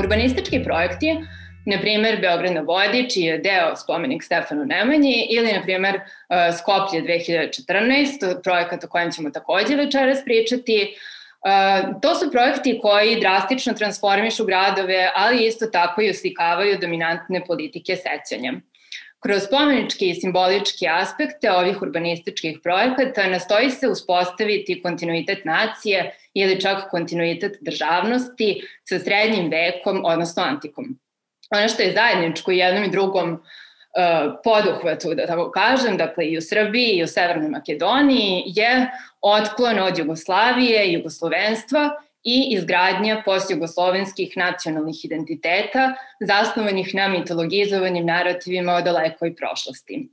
Urbanistički projekti, na primer Beograd na vodi, čiji je deo spomenik Stefanu Nemanji, ili na primer uh, Skoplje 2014, projekat o kojem ćemo takođe večeras pričati, Uh, to su projekti koji drastično transformišu gradove, ali isto tako i oslikavaju dominantne politike sećanja. Kroz spomenički i simbolički aspekte ovih urbanističkih projekata nastoji se uspostaviti kontinuitet nacije ili čak kontinuitet državnosti sa srednjim vekom, odnosno antikom. Ono što je zajedničko jednom i drugom uh, poduhvatu, da tako kažem, dakle i u Srbiji i u Severnoj Makedoniji, je otklon od Jugoslavije jugoslovenstva i izgradnja postjugoslovenskih nacionalnih identiteta zasnovanih na mitologizovanim narativima o dalekoj prošlosti.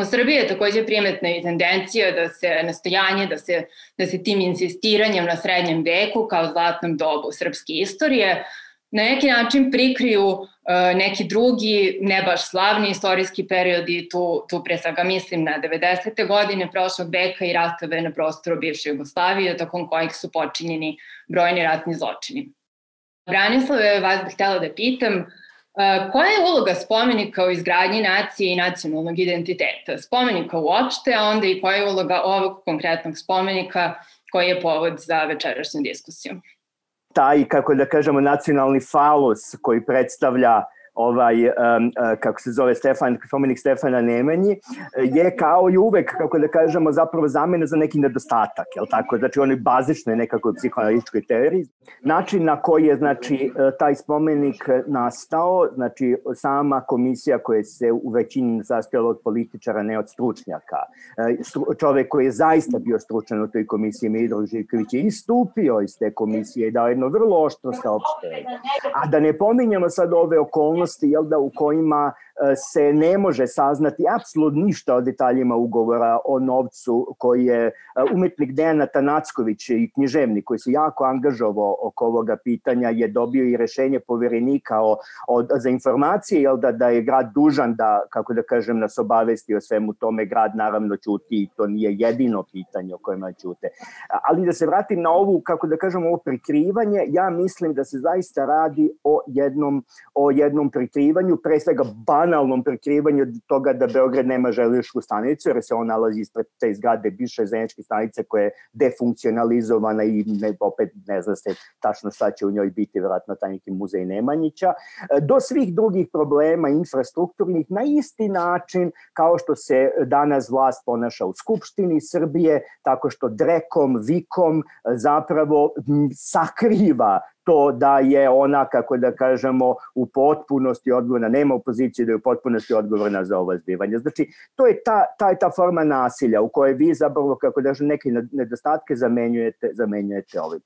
U Srbiji je takođe primetna i tendencija da se nastojanje, da se, da se tim insistiranjem na srednjem veku kao zlatnom dobu srpske istorije na neki način prikriju uh, neki drugi, ne baš slavni istorijski periodi, tu, tu pre svega mislim na 90. godine prošlog veka i rastave na prostoru bivše Jugoslavije, tokom kojih su počinjeni brojni ratni zločini. Branislave, vas bih htela da pitam, Koja je uloga spomenika u izgradnji nacije i nacionalnog identiteta? Spomenika uopšte, a onda i koja je uloga ovog konkretnog spomenika koji je povod za večerašnju diskusiju? Taj, kako da kažemo, nacionalni falus koji predstavlja uh, ovaj, um, kako se zove Stefan, spomenik Stefana Nemanji, je kao i uvek, kako da kažemo, zapravo zamena za neki nedostatak, je tako? Znači, onoj bazičnoj nekakvoj psihoanalitičkoj teoriji. Način na koji je, znači, taj spomenik nastao, znači, sama komisija koja se u većini sastojala od političara, ne od stručnjaka. Čovek koji je zaista bio stručan u toj komisiji, Midro Živković, je istupio iz te komisije i dao jedno vrlo oštro saopštenje. A da ne pominjamo sad ove okolnosti okolnosti jel da, u kojima se ne može saznati apsolutno ništa o detaljima ugovora o novcu koji je e, umetnik Dejan Tanacković i književnik koji se jako angažovao oko ovoga pitanja je dobio i rešenje poverenika o, o, za informacije, jel da, da je grad dužan da, kako da kažem, nas obavesti o svemu tome, grad naravno ćuti i to nije jedino pitanje o kojima ćute. Ali da se vratim na ovu, kako da kažem, ovo prikrivanje, ja mislim da se zaista radi o jednom, o jednom prikrivanju, pre svega ban banalnom prekrivanju toga da Beograd nema železničku stanicu, jer se on nalazi ispred te zgrade bivše zajedničke stanice koja je defunkcionalizovana i ne, opet ne zna se tačno šta će u njoj biti, vjerojatno taj neki muzej Nemanjića, do svih drugih problema infrastrukturnih na isti način kao što se danas vlast ponaša u Skupštini Srbije, tako što drekom, vikom zapravo sakriva to da je ona, kako da kažemo, u potpunosti odgovorna, nema opozicije da je u potpunosti odgovorna za ovo zbivanje. Znači, to je ta, ta, ta forma nasilja u kojoj vi zapravo, kako da neke nedostatke zamenjujete, zamenjujete ovim.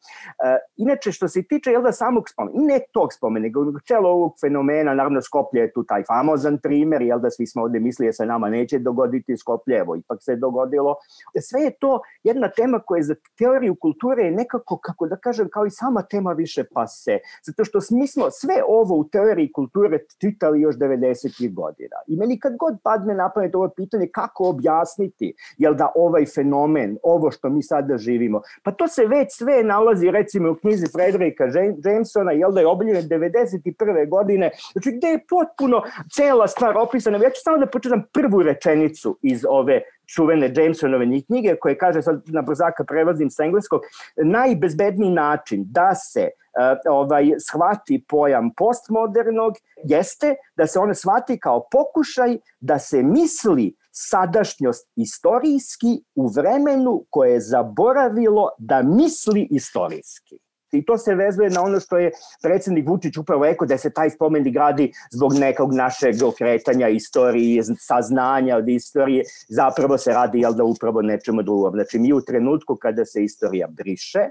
E, inače, što se tiče jel da, samog spomena, ne tog spomena, nego celo ovog fenomena, naravno Skoplje je tu taj famozan primer, jel da svi smo ovde mislili da se nama neće dogoditi Skoplje, evo, ipak se dogodilo. Sve je to jedna tema koja je za teoriju kulture nekako, kako da kažem, kao i sama tema više pase. Zato što mi smo sve ovo u teoriji kulture čitali još 90. godina. I meni kad god padne na pamet ovo pitanje kako objasniti, jel da ovaj fenomen, ovo što mi sada živimo, pa to se već sve nalazi recimo u knjizi Frederika Jamesona, jel da je obiljene 91. godine, znači gde je potpuno cela stvar opisana. Ja ću samo da početam prvu rečenicu iz ove čuvene Jamesonove knjige koje kaže, sad na brzaka prevazim sa engleskog, najbezbedniji način da se uh, ovaj shvati pojam postmodernog jeste da se on shvati kao pokušaj da se misli sadašnjost istorijski u vremenu koje je zaboravilo da misli istorijski. I to se vezuje na ono što je predsednik Vučić upravo rekao da se taj spomenik gradi zbog nekog našeg okretanja istorije, saznanja od istorije, zapravo se radi jel da upravo nečemu drugom. Znači mi u trenutku kada se istorija briše,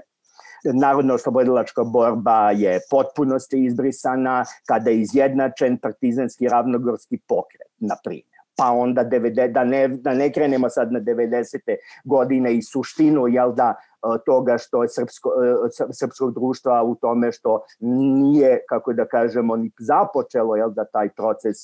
narodno-oslobodilačka borba je potpunosti izbrisana, kada je izjednačen partizanski ravnogorski pokret, na primjer. Pa onda 90, da, ne, da ne krenemo sad na 90. godine i suštinu, jel da, toga što je srpsko, srpskog društva u tome što nije, kako da kažemo, ni započelo jel, da taj proces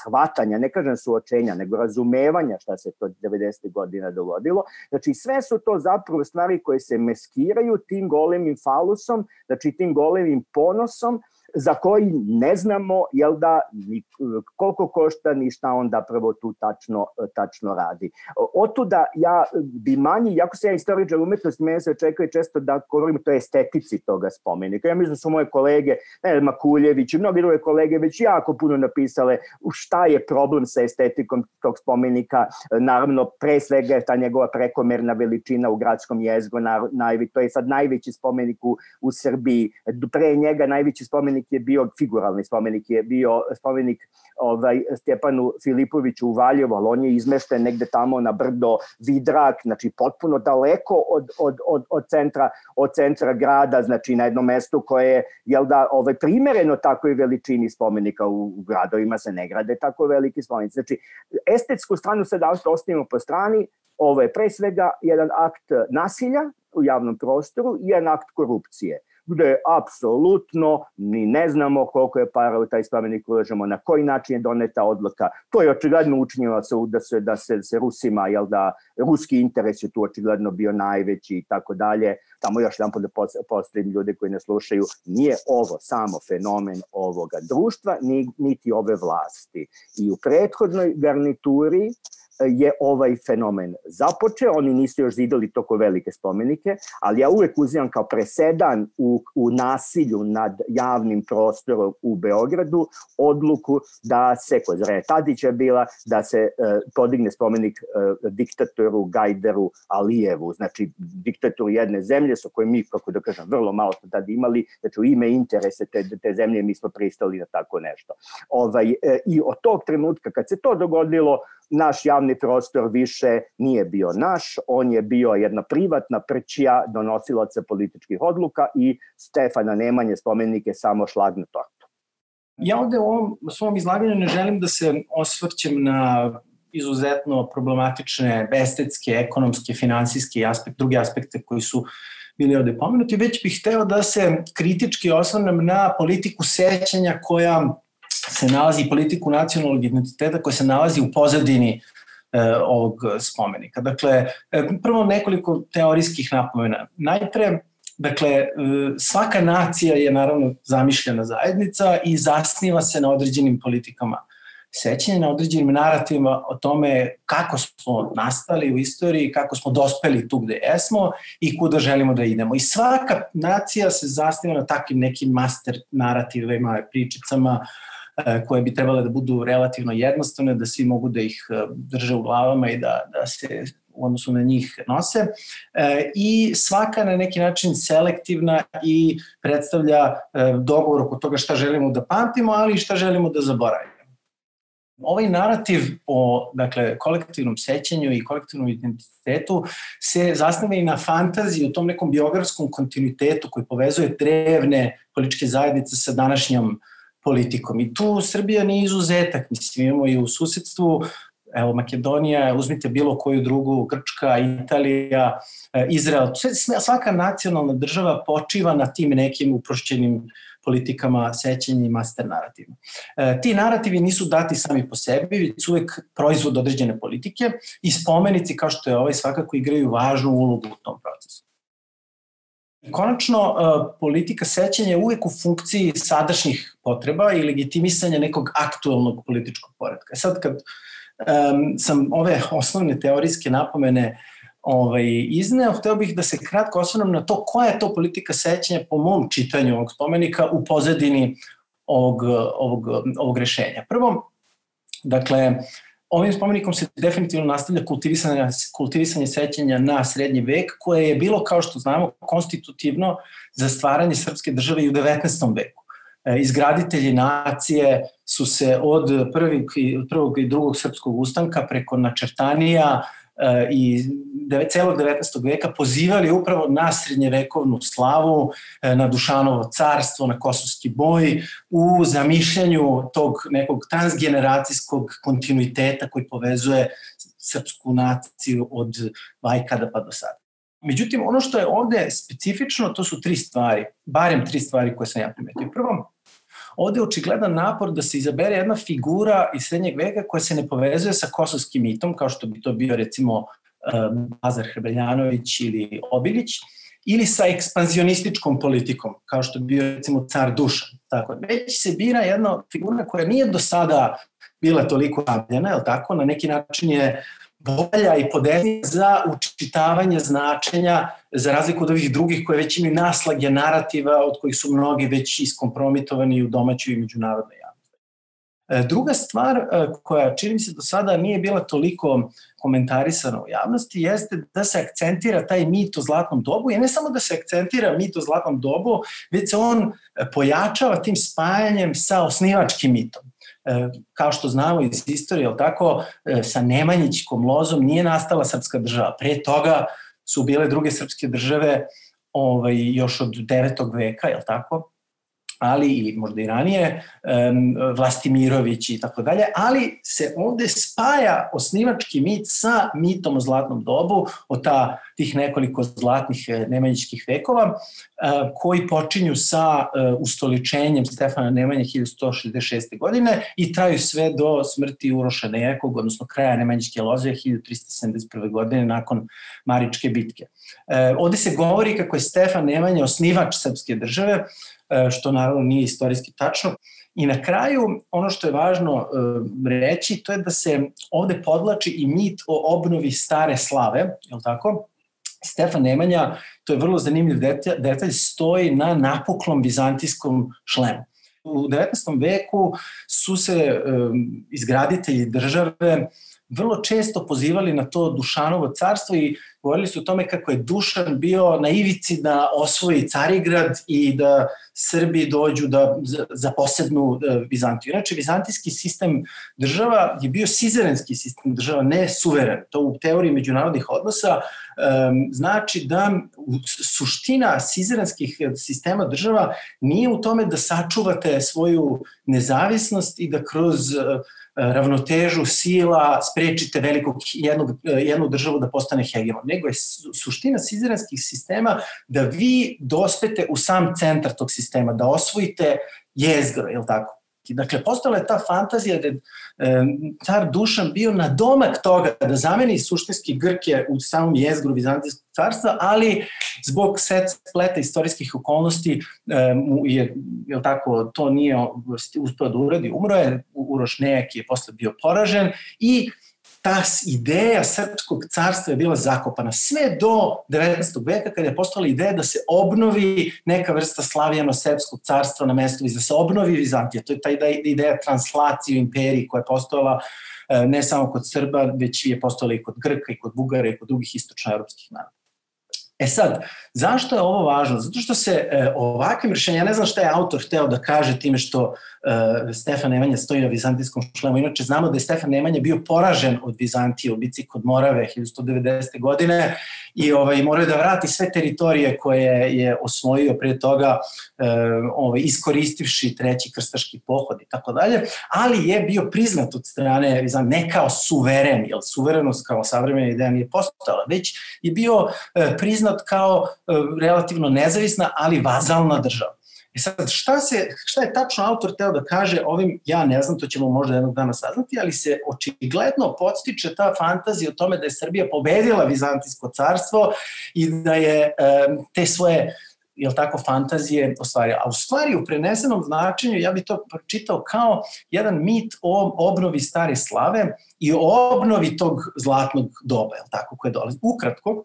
shvatanja, ne kažem suočenja, nego razumevanja šta se to 90. godina dogodilo. Znači sve su to zapravo stvari koje se meskiraju tim golemim falusom, znači tim golemim ponosom, za koji ne znamo jel da ni koliko košta ni šta on prvo tu tačno tačno radi. Otuda ja bi manji, jako se ja istoričar umetnosti, mene se očekuje često da govorim to estetici toga spomenika. Ja mislim da su moje kolege, ne, Makuljević i mnogi druge kolege već jako puno napisale šta je problem sa estetikom tog spomenika. Naravno, pre svega je ta njegova prekomerna veličina u gradskom jezgru, na, najvi, to je sad najveći spomenik u, u Srbiji. Pre njega najveći spomenik spomenik je bio, figuralni spomenik je bio spomenik ovaj, Stjepanu Filipoviću u Valjevo, ali on je izmešten negde tamo na brdo Vidrak, znači potpuno daleko od, od, od, od, centra, od centra grada, znači na jednom mestu koje je, jel da, ovaj, primereno takoj veličini spomenika u, u gradovima se ne grade tako veliki spomenici. Znači, estetsku stranu se da ostavimo po strani, ovo je pre svega jedan akt nasilja u javnom prostoru i jedan akt korupcije gde apsolutno ni ne znamo koliko je para u taj spomenik ulažemo, na koji način je doneta odluka. To je očigledno učinjeno da se, da se, se Rusima, jel da, ruski interes je tu očigledno bio najveći i tako dalje. Tamo još jedan da postavim ljude koji ne slušaju, nije ovo samo fenomen ovoga društva, niti ove vlasti. I u prethodnoj garnituri je ovaj fenomen započeo, oni nisu još zidali toko velike spomenike, ali ja uvek uzimam kao presedan u, u nasilju nad javnim prostorom u Beogradu odluku da se, koja zraje Tadića bila, da se e, podigne spomenik e, diktatoru Gajderu Alijevu, znači diktatoru jedne zemlje sa kojom mi, kako da kažem, vrlo malo smo tada imali, znači u ime interese te, te zemlje mi smo pristali na tako nešto. Ovaj, e, I od tog trenutka, kad se to dogodilo, naš javni prostor više nije bio naš, on je bio jedna privatna prćija donosilaca političkih odluka i Stefana Nemanje spomenike samo šlag na tortu. Ja ovde u ovom svom izlaganju ne želim da se osvrćem na izuzetno problematične estetske, ekonomske, finansijske aspekt, druge aspekte koji su bili ovde pomenuti, već bih hteo da se kritički osvrnem na politiku sećanja koja se nalazi politiku nacionalnog identiteta koja se nalazi u pozadini ovog spomenika. Dakle, e, prvo nekoliko teorijskih napomena. Najpre, dakle, e, svaka nacija je naravno zamišljena zajednica i zasniva se na određenim politikama sećanje na određenim narativima o tome kako smo nastali u istoriji, kako smo dospeli tu gde jesmo i kuda želimo da idemo. I svaka nacija se zasniva na takvim nekim master narativima, pričicama, uh, E, koje bi trebale da budu relativno jednostavne, da svi mogu da ih e, drže u glavama i da, da se u odnosu na njih nose e, i svaka na neki način selektivna i predstavlja dogovor oko toga šta želimo da pamtimo, ali i šta želimo da zaboravimo. Ovaj narativ o dakle, kolektivnom sećanju i kolektivnom identitetu se zasnava i na fantaziji, u tom nekom biografskom kontinuitetu koji povezuje drevne političke zajednice sa današnjom uh, politikom. I tu Srbija nije izuzetak, mislim, imamo i u susedstvu, evo Makedonija, uzmite bilo koju drugu, Grčka, Italija, e, Izrael, svaka nacionalna država počiva na tim nekim uprošćenim politikama, sećenja i master narativima. E, ti narativi nisu dati sami po sebi, već su uvek proizvod određene politike i spomenici kao što je ovaj svakako igraju važnu ulogu u tom procesu. Konačno, e, politika sećanja je uvek u funkciji sadašnjih potreba i legitimisanja nekog aktualnog političkog poredka. E sad kad um, sam ove osnovne teorijske napomene ovaj, izneo, hteo bih da se kratko osvrnem na to koja je to politika sećanja po mom čitanju ovog spomenika u pozadini ovog, ovog, ovog rešenja. Prvo, dakle, Ovim spomenikom se definitivno nastavlja kultivisanje, kultivisanje sećanja na srednji vek, koje je bilo, kao što znamo, konstitutivno za stvaranje srpske države i u 19. veku. E, izgraditelji nacije su se od prvog prvog i drugog srpskog ustanka preko načrtanija, i celog 19. veka pozivali upravo na srednjevekovnu slavu, na Dušanovo carstvo, na Kosovski boj, u zamišljanju tog nekog transgeneracijskog kontinuiteta koji povezuje srpsku naciju od vajkada pa do sada. Međutim, ono što je ovde specifično, to su tri stvari, barem tri stvari koje sam ja primetio. Prvo, ovde je očigledan napor da se izabere jedna figura iz srednjeg veka koja se ne povezuje sa kosovskim mitom, kao što bi to bio recimo Bazar Hrebeljanović ili Obilić, ili sa ekspanzionističkom politikom, kao što bi bio recimo car Dušan. Tako, već se bira jedna figura koja nije do sada bila toliko rabljena, je tako? Na neki način je bolja i podeznija za učitavanje značenja za razliku od ovih drugih koje već imaju naslage narativa od kojih su mnogi već iskompromitovani u domaćoj i međunarodnoj javnosti. E, druga stvar e, koja čini mi se do sada nije bila toliko komentarisana u javnosti jeste da se akcentira taj mit o zlatnom dobu i ne samo da se akcentira mit o zlatnom dobu, već se on pojačava tim spajanjem sa osnivačkim mitom. E, kao što znamo iz istorije, tako, e, sa Nemanjićkom lozom nije nastala srpska država. Pre toga su bile druge srpske države ovaj, još od 9. veka, je tako? Ali i možda i ranije, Vlastimirović i tako dalje, ali se ovde spaja osnivački mit sa mitom o zlatnom dobu, o ta, tih nekoliko zlatnih e, nemanjičkih vekova, uh, koji počinju sa uh, ustoličenjem Stefana Nemanje 1166. godine i traju sve do smrti Uroša Nekog, odnosno kraja Nemanjičke loze 1371. godine nakon Maričke bitke. Ovde se govori kako je Stefan Nemanje osnivač srpske države, E, što naravno nije istorijski tačno. I na kraju, ono što je važno e, reći, to je da se ovde podlači i mit o obnovi stare slave, je li tako? Stefan Nemanja, to je vrlo zanimljiv detalj, detalj stoji na napuklom bizantijskom šlemu. U 19. veku su se um, izgraditelji države vrlo često pozivali na to Dušanovo carstvo i govorili su o tome kako je Dušan bio na ivici da osvoji Carigrad i da Srbi dođu da zaposednu e, Bizantiju. Inače, vizantijski sistem država je bio sizerenski sistem država, ne suveren. To u teoriji međunarodnih odnosa um, znači da suština sizerenskih sistema država nije u tome da sačuvate svoju nezavisnost i da kroz uh, ravnotežu sila sprečite velikog jednog, jednu državu da postane hegemon, nego je suština sizeranskih sistema da vi dospete u sam centar tog sistema, da osvojite jezgro, je li tako? Dakle, postala je ta fantazija da je car Dušan bio na domak toga da zameni suštinski Grke u samom jezgru Vizantijskog carstva, ali zbog set spleta istorijskih okolnosti mu je, je tako, to nije uspeo da uradi, umro je, Uroš Nejak je posle bio poražen i ta ideja srpskog carstva je bila zakopana sve do 19. veka kada je postala ideja da se obnovi neka vrsta slavijano-srpskog carstva na mestu i da se obnovi Vizantija. To je ta ideja translacije u imperiji koja je postojala e, ne samo kod Srba, već je postojala i kod Grka i kod Bugara i kod drugih istočnoevropskih naroda. E sad, zašto je ovo važno? Zato što se e, ovakvim rešenjem, ja ne znam šta je autor hteo da kaže time što e, Stefan Nemanja stoji na vizantijskom šlemu. Inače, znamo da je Stefan Nemanja bio poražen od Vizantije u bici kod Morave 1190. godine i ovaj, morao da vrati sve teritorije koje je osvojio pre toga e, ovaj, iskoristivši treći krstaški pohod i tako dalje, ali je bio priznat od strane Vizantije, ne kao suveren, jer suverenost kao savremena ideja nije postala, već je bio e, priznat kao e, relativno nezavisna, ali vazalna država. E sad, šta, se, šta je tačno autor teo da kaže ovim, ja ne znam, to ćemo možda jednog dana saznati, ali se očigledno podstiče ta fantazija o tome da je Srbija pobedila Vizantijsko carstvo i da je um, te svoje jel tako, fantazije ostvario. A u stvari u prenesenom značenju ja bih to pročitao kao jedan mit o obnovi stare slave i o obnovi tog zlatnog doba, jel tako, koje dolazi. Ukratko,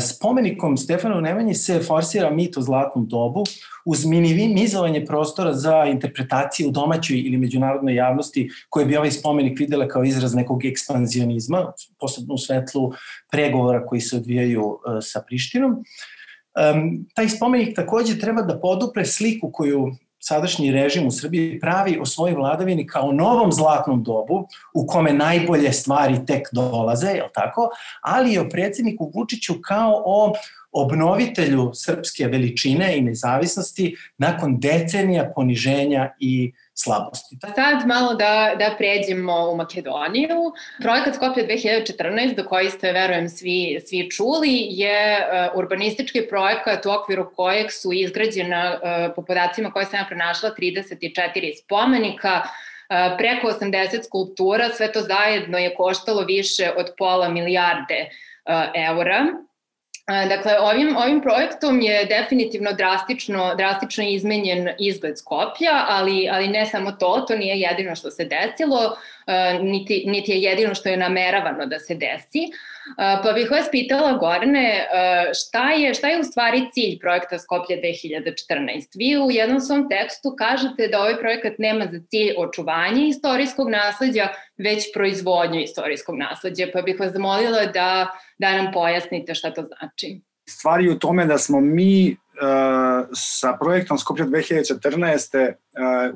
spomenikom Stefanu Nemanji se forsira mit o zlatnom dobu uz minimizovanje prostora za interpretacije u domaćoj ili međunarodnoj javnosti koje bi ovaj spomenik videla kao izraz nekog ekspanzionizma, posebno u svetlu pregovora koji se odvijaju e, sa Prištinom. Um, taj spomenik takođe treba da podupre sliku koju sadašnji režim u Srbiji pravi o svojoj vladavini kao novom zlatnom dobu u kome najbolje stvari tek dolaze, je tako? Ali i o predsedniku Vučiću kao o obnovitelju srpske veličine i nezavisnosti nakon decenija poniženja i slabosti. Sad malo da, da pređemo u Makedoniju. Projekat Skoplje 2014, do koji ste, verujem, svi, svi čuli, je uh, urbanistički projekat u okviru kojeg su izgrađena, uh, po podacima koje sam ja prenašla, 34 spomenika, uh, preko 80 skulptura, sve to zajedno je koštalo više od pola milijarde eura. Dakle, ovim, ovim projektom je definitivno drastično, drastično izmenjen izgled Skoplja, ali, ali ne samo to, to nije jedino što se desilo, niti, niti je jedino što je nameravano da se desi. Pa bih vas pitala, Gorane, šta je, šta je u stvari cilj projekta Skoplje 2014? Vi u jednom svom tekstu kažete da ovaj projekat nema za cilj očuvanje istorijskog nasledđa, već proizvodnju istorijskog nasledđa, pa bih vas zamolila da, da nam pojasnite šta to znači. Stvari u tome da smo mi sa projektom Skoplje 2014. Uh,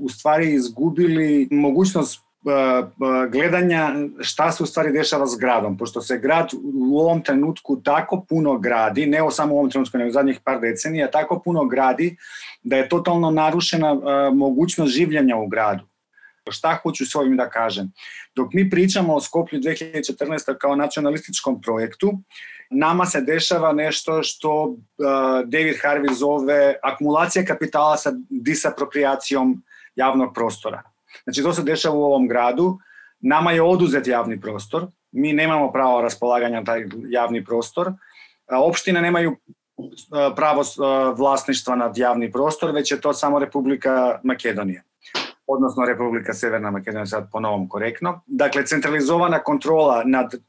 u stvari izgubili mogućnost gledanja šta se u stvari dešava s gradom, pošto se grad u ovom trenutku tako puno gradi, ne samo u ovom trenutku, nego u zadnjih par decenija, tako puno gradi da je totalno narušena mogućnost življenja u gradu. Šta hoću s ovim da kažem? Dok mi pričamo o Skoplju 2014. kao nacionalističkom projektu, nama se dešava nešto što David Harvey zove akumulacija kapitala sa disapropriacijom javnog prostora. Znači, to se dešava u ovom gradu. Nama je oduzet javni prostor. Mi nemamo pravo raspolaganja taj javni prostor. Opštine nemaju pravo vlasništva nad javni prostor, već je to samo Republika Makedonija odnosno Republika Severna Makedonija sad po novom korektno. Dakle, centralizovana kontrola nad uh,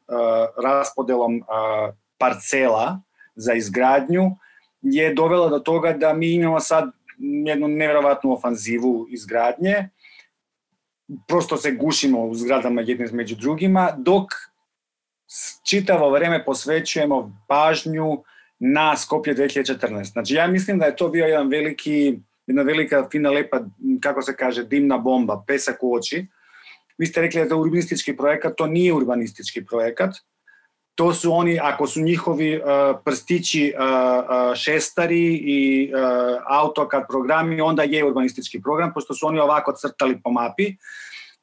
raspodelom uh, parcela za izgradnju je dovela do toga da mi imamo sad jednu nevjerovatnu ofanzivu izgradnje prosto se gušimo u zgradama jedne među drugima, dok čitavo vreme posvećujemo pažnju na Skopje 2014. Znači ja mislim da je to bio jedan veliki, jedna velika, fina, lepa, kako se kaže, dimna bomba, pesak u oči. Vi ste rekli da je to urbanistički projekat, to nije urbanistički projekat, to su oni, ako su njihovi uh, prstići uh, uh, šestari i uh, AutoCAD programi, onda je urbanistički program, pošto su oni ovako crtali po mapi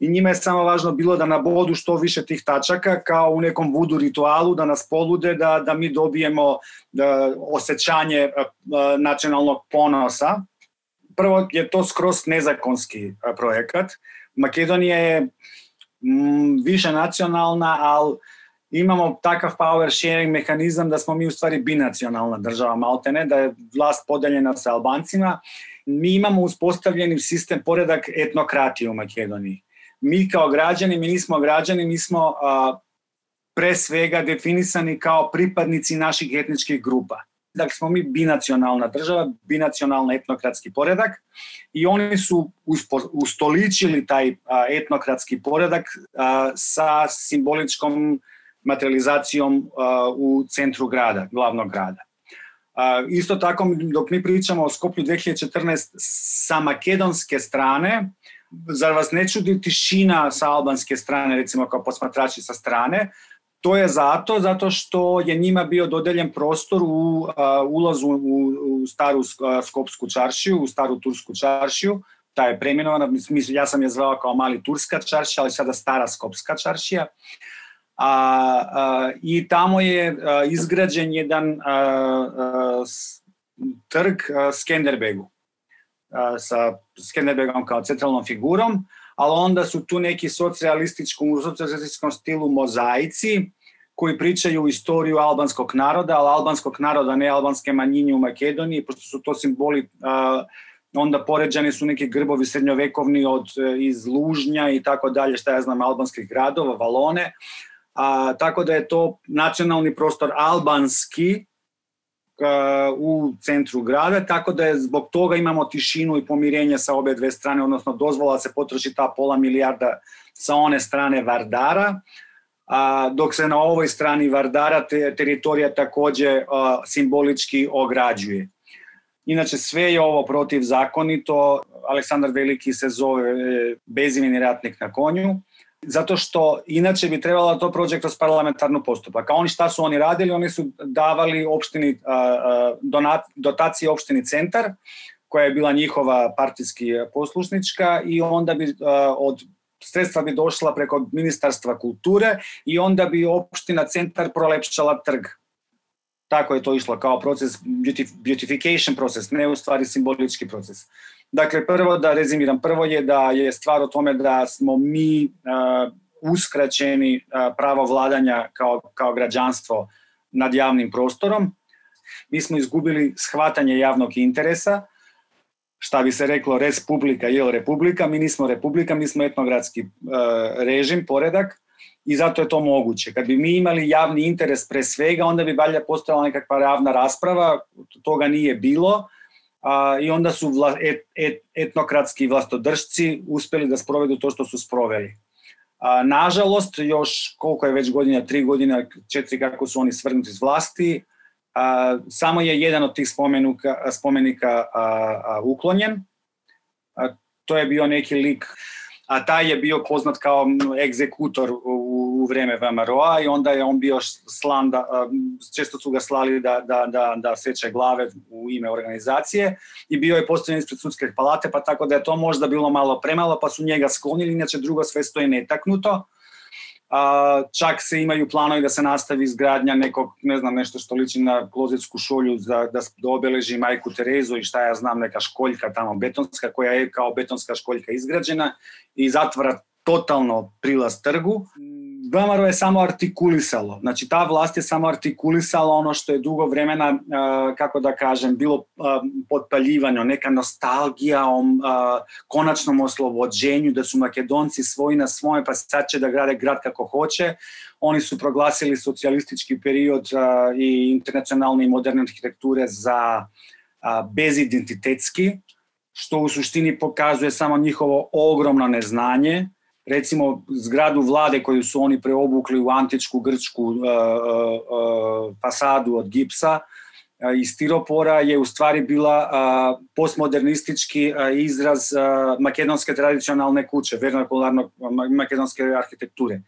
i njima je samo važno bilo da nabodu što više tih tačaka kao u nekom vudu ritualu, da nas polude, da, da mi dobijemo da, osjećanje nacionalnog ponosa. Prvo je to skroz nezakonski projekat. Makedonija je mm, više nacionalna, ali imamo takav power sharing mehanizam da smo mi u stvari binacionalna država maltene, da je vlast podeljena sa Albancima. Mi imamo uspostavljeni sistem poredak etnokratije u Makedoniji. Mi kao građani, mi nismo građani, mi smo a, pre svega definisani kao pripadnici naših etničkih grupa. Dakle, smo mi binacionalna država, binacionalna etnokratski poredak i oni su ustoličili taj a, etnokratski poredak a, sa simboličkom materializacijom u centru grada, glavnog grada. Isto tako, dok mi pričamo o Skoplju 2014 sa makedonske strane, zar vas ne čudi tišina sa albanske strane, recimo kao posmatrači sa strane, To je zato, zato što je njima bio dodeljen prostor u uh, ulazu u, u staru Skopsku čaršiju, u staru Tursku čaršiju, ta je premenovana, ja sam je zvao kao mali Turska čaršija, ali sada stara Skopska čaršija. Uh, a, a, i tamo je a, izgrađen jedan a, a, trg a, Skenderbegu. A, sa Skenderbegom kao centralnom figurom, ali onda su tu neki socijalističkom, u socijalističkom stilu mozaici koji pričaju istoriju albanskog naroda, ali albanskog naroda, ne albanske manjinje u Makedoniji, pošto su to simboli a, onda poređani su neki grbovi srednjovekovni od iz Lužnja i tako dalje, šta ja znam, albanskih gradova, Valone, a, tako da je to nacionalni prostor albanski a, u centru grada, tako da je zbog toga imamo tišinu i pomirenje sa obe dve strane, odnosno dozvola se potroši ta pola milijarda sa one strane Vardara, a, dok se na ovoj strani Vardara te, teritorija takođe a, simbolički ograđuje. Inače, sve je ovo protivzakonito. Aleksandar Veliki se zove bezimeni ratnik na konju, zato što inače bi trebalo da to prođe kroz parlamentarnu postupak. A oni šta su oni radili? Oni su davali opštini, donat, dotacije opštini Centar, koja je bila njihova partijski poslušnička i onda bi od sredstva bi došla preko Ministarstva kulture i onda bi opština Centar prolepšala trg. Tako je to išlo kao proces, beautification proces, ne u stvari simbolički proces. Dakle, prvo da rezimiram, prvo je da je stvar o tome da smo mi uh, uskraćeni uh, pravo vladanja kao, kao građanstvo nad javnim prostorom. Mi smo izgubili shvatanje javnog interesa, šta bi se reklo res publika je republika, mi nismo republika, mi smo etnogradski uh, režim, poredak i zato je to moguće. Kad bi mi imali javni interes pre svega, onda bi valjda postojala nekakva javna rasprava, toga nije bilo a, i onda su vla, et, et, etnokratski vlastodržci uspeli da sprovedu to što su sproveli. A, nažalost, još koliko je već godina, tri godina, četiri kako su oni svrnuti iz vlasti, a, samo je jedan od tih spomenuka, spomenika a, a, uklonjen. A, to je bio neki lik a taj je bio poznat kao egzekutor u, u vreme VMRO-a i onda je on bio slan, da, često su ga slali da, da, da, da seče glave u ime organizacije i bio je postavljen ispred sudske palate, pa tako da je to možda bilo malo premalo, pa su njega sklonili, inače drugo sve stoje netaknuto a, čak se imaju planovi da se nastavi izgradnja nekog, ne znam, nešto što liči na klozetsku šolju za, da, da obeleži majku Terezu i šta ja znam, neka školjka tamo betonska koja je kao betonska školjka izgrađena i zatvara totalno prilaz trgu. Vamaro je samo artikulisalo, znači ta vlast je samo artikulisala ono što je dugo vremena, kako da kažem, bilo potpaljivano, neka nostalgija o konačnom oslobođenju, da su Makedonci svoji na svoje, pa sad će da grade grad kako hoće. Oni su proglasili socijalistički period i internacionalne i moderne arhitekture za bezidentitetski, što u suštini pokazuje samo njihovo ogromno neznanje, recimo zgradu vlade koju su oni preobukli u antičku grčku uh, uh, fasadu od gipsa uh, i stiropora je u stvari bila postmodernistički izraz makedonske tradicionalne kuće, vernakularno makedonske arhitekture.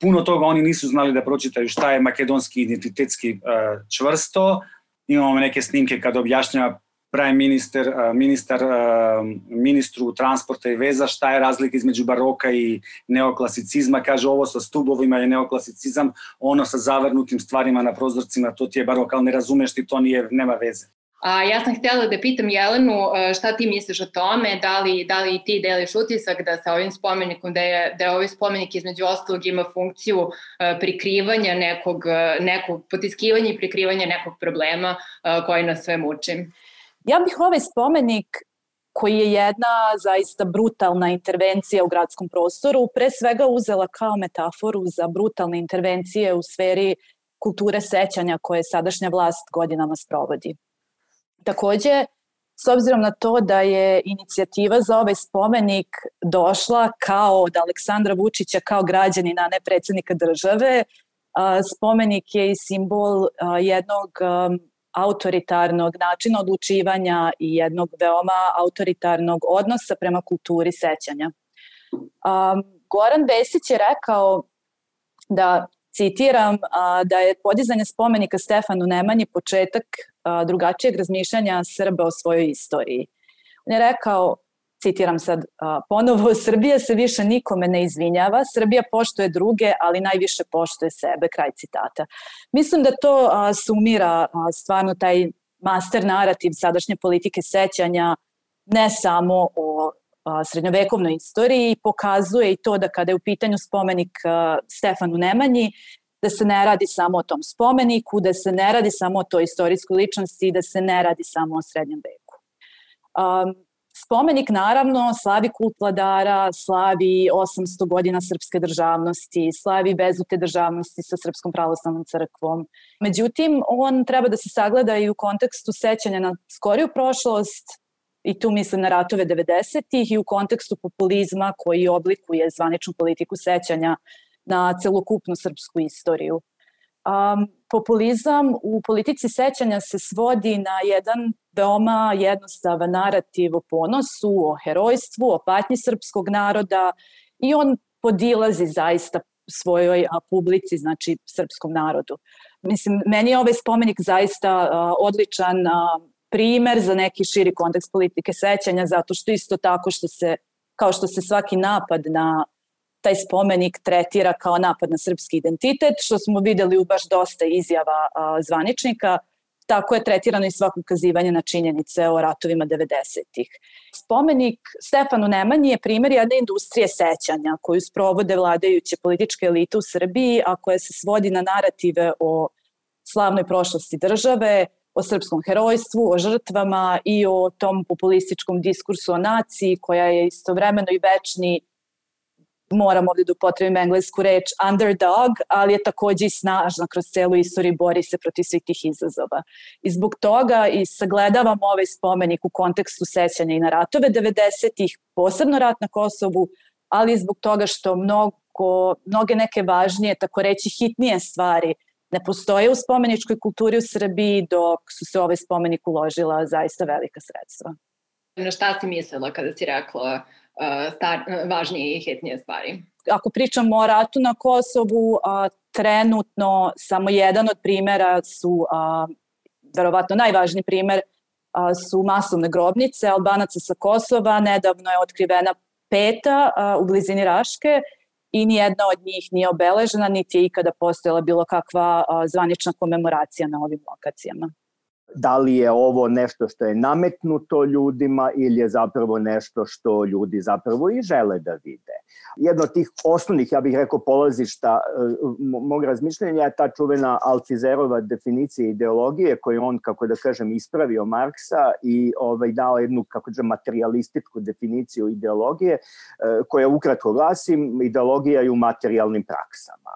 Puno toga oni nisu znali da pročitaju šta je makedonski identitetski čvrsto. Imamo neke snimke kada objašnjava prime minister, ministar ministru transporta i veza šta je razlika između baroka i neoklasicizma, kaže ovo sa stubovima je neoklasicizam, ono sa zavrnutim stvarima na prozorcima, to ti je barok, ali ne razumeš ti, to nije, nema veze. A ja sam htjela da pitam Jelenu šta ti misliš o tome, da li, da li ti deliš utisak da sa ovim spomenikom, da je, da je ovaj spomenik između ostalog ima funkciju prikrivanja nekog, nekog potiskivanja i prikrivanja nekog problema koji nas sve muči? Ja bih ovaj spomenik koji je jedna zaista brutalna intervencija u gradskom prostoru, pre svega uzela kao metaforu za brutalne intervencije u sferi kulture sećanja koje sadašnja vlast godinama sprovodi. Takođe, s obzirom na to da je inicijativa za ovaj spomenik došla kao od Aleksandra Vučića kao građanina, ne predsednika države, spomenik je i simbol jednog autoritarnog načina odlučivanja i jednog veoma autoritarnog odnosa prema kulturi sećanja. Um, Goran Vesić je rekao da, citiram, a, da je podizanje spomenika Stefanu Nemanji početak a, drugačijeg razmišljanja Srba o svojoj istoriji. On je rekao, citiram sad ponovo, Srbija se više nikome ne izvinjava, Srbija poštuje druge, ali najviše poštuje sebe, kraj citata. Mislim da to sumira stvarno taj master narativ sadašnje politike sećanja ne samo o srednjovekovnoj istoriji, pokazuje i to da kada je u pitanju spomenik Stefanu Nemanji, da se ne radi samo o tom spomeniku, da se ne radi samo o toj istorijskoj ličnosti, da se ne radi samo o srednjem veku. Um, Spomenik naravno slavi kult vladara, slavi 800 godina srpske državnosti, slavi vezu te državnosti sa Srpskom pravoslavnom crkvom. Međutim, on treba da se sagleda i u kontekstu sećanja na skoriju prošlost, i tu mislim na ratove 90-ih i u kontekstu populizma koji oblikuje zvaničnu politiku sećanja na celokupnu srpsku istoriju. Um, populizam u politici sećanja se svodi na jedan veoma jednostavan narativ o ponosu, o herojstvu, o patnji srpskog naroda i on podilazi zaista svojoj publici, znači srpskom narodu. Mislim, meni je ovaj spomenik zaista odličan primer za neki širi kontekst politike sećanja, zato što isto tako što se, kao što se svaki napad na taj spomenik tretira kao napad na srpski identitet, što smo videli u baš dosta izjava a, zvaničnika, tako je tretirano i svako ukazivanje na činjenice o ratovima 90-ih. Spomenik Stefanu Nemanji je primjer jedne industrije sećanja koju sprovode vladajuće političke elite u Srbiji, a koja se svodi na narative o slavnoj prošlosti države, o srpskom herojstvu, o žrtvama i o tom populističkom diskursu o naciji koja je istovremeno i večni moram ovde da upotrebim englesku reč underdog, ali je takođe i snažna kroz celu istoriju bori se protiv svih tih izazova. I zbog toga i sagledavam ovaj spomenik u kontekstu sećanja i na ratove 90-ih, posebno rat na Kosovu, ali i zbog toga što mnogo, mnoge neke važnije, tako reći hitnije stvari ne postoje u spomeničkoj kulturi u Srbiji dok su se ovaj spomenik uložila zaista velika sredstva. Na šta si mislila kada si rekla star, važnije i hitnije stvari. Ako pričamo o ratu na Kosovu, a, trenutno samo jedan od primera su, a, verovatno najvažniji primer, a, su masovne grobnice Albanaca sa Kosova. Nedavno je otkrivena peta a, u blizini Raške i nijedna od njih nije obeležena, niti je ikada postojala bilo kakva a, zvanična komemoracija na ovim lokacijama da li je ovo nešto što je nametnuto ljudima ili je zapravo nešto što ljudi zapravo i žele da vide. Jedno od tih osnovnih, ja bih rekao, polazišta e, mog razmišljenja je ta čuvena Alcizerova definicija ideologije koju on, kako da kažem, ispravio Marksa i ovaj, dao jednu, kako da materialističku definiciju ideologije e, koja ukratko glasim, ideologija je u materijalnim praksama.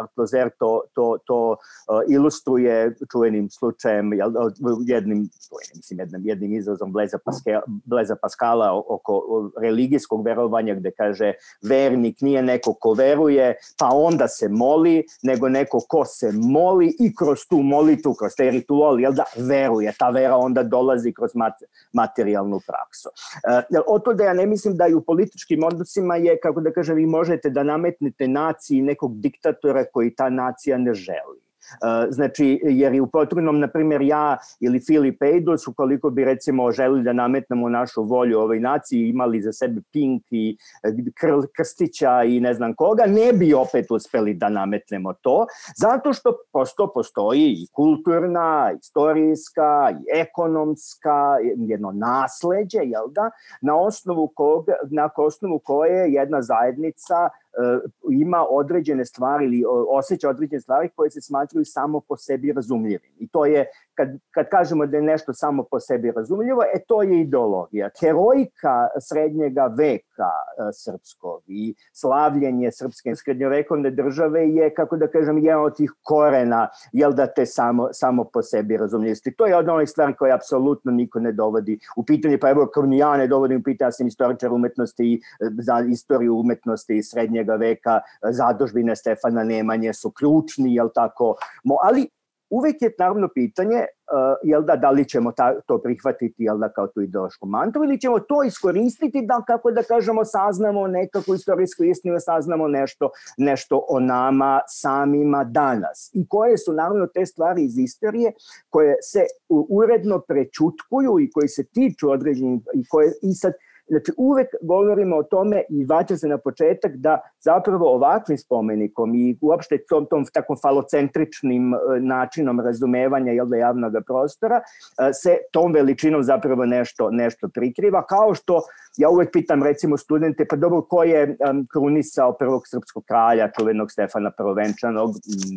Alcizar to, to, to e, ilustruje čuvenim slučajem, jel, jednim, mislim, jednim, jednim izrazom Bleza, Paskala, Bleza Paskala oko religijskog verovanja gde kaže vernik nije neko ko veruje pa onda se moli, nego neko ko se moli i kroz tu molitu, kroz taj ritual, jel da, veruje. Ta vera onda dolazi kroz materijalnu praksu. E, to da ja ne mislim da i u političkim odnosima je, kako da kažem, vi možete da nametnete naciji nekog diktatora koji ta nacija ne želi. Znači, jer i u potrebnom, na primjer, ja ili Filip Eidos, ukoliko bi recimo želili da nametnemo našu volju ovoj naciji, imali za sebe Pink i Krl Krstića i ne znam koga, ne bi opet uspeli da nametnemo to, zato što prosto postoji i kulturna, istorijska, i ekonomska, jedno nasleđe, jel da, na osnovu, kog, na osnovu koje jedna zajednica E, ima određene stvari ili osjeća određene stvari koje se smatruju samo po sebi razumljivim. I to je, kad, kad kažemo da je nešto samo po sebi razumljivo, e to je ideologija. Herojka srednjega veka e, srpskog i slavljenje srpske srednjovekovne države je, kako da kažem, jedan od tih korena, jel da te samo, samo po sebi razumljivosti. To je od onih stvari koje apsolutno niko ne dovodi u pitanje, pa evo kao ni ja ne dovodim u pitanje, ja sam istoričar umetnosti i e, za istoriju umetnosti srednjega veka, zadužbine Stefana Nemanje su ključni, jel tako, ali uvek je naravno pitanje uh, jel da, da li ćemo ta, to prihvatiti jel da, kao tu ideološku mantru ili ćemo to iskoristiti da, kako da kažemo, saznamo nekako istorijsku istinu, da saznamo nešto, nešto o nama samima danas. I koje su naravno te stvari iz istorije koje se uredno prečutkuju i koji se tiču određenih i koje i sad Znači, uvek govorimo o tome i vraćam se na početak da zapravo ovakvim spomenikom i uopšte tom, tom takvom falocentričnim e, načinom razumevanja jel da, javnog prostora e, se tom veličinom zapravo nešto, nešto prikriva, kao što ja uvek pitam recimo studente, pa dobro, ko je krunisao prvog srpskog kralja, čuvenog Stefana Prvenčanog,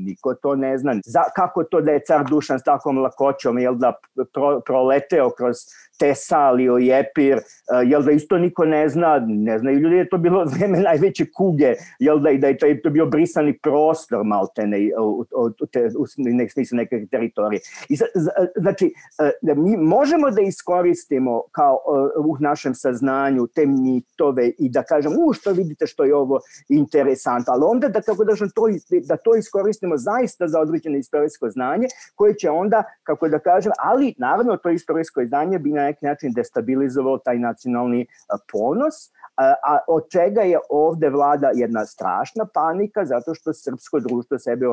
niko to ne zna. Za, kako to da je car Dušan s takvom lakoćom, jel da pro, proleteo kroz Tesalio i Epir, uh, jel da isto niko ne zna, ne znaju ljudi je to bilo vreme najveće kuge, jel da, da je to, to bio brisani prostor maltene u, u, u, te, u nek smislu neke teritorije. I znači, e, da mi možemo da iskoristimo kao e, u našem saznanju te mitove i da kažemo, u što vidite što je ovo interesantno, ali onda da kako da, to, da to iskoristimo zaista za određeno istorijsko znanje koje će onda, kako da kažem, ali naravno to istorijsko znanje bi na neki način destabilizovao taj nacionalni ponos, a od čega je ovde vlada jedna strašna panika zato što srpsko društvo sebe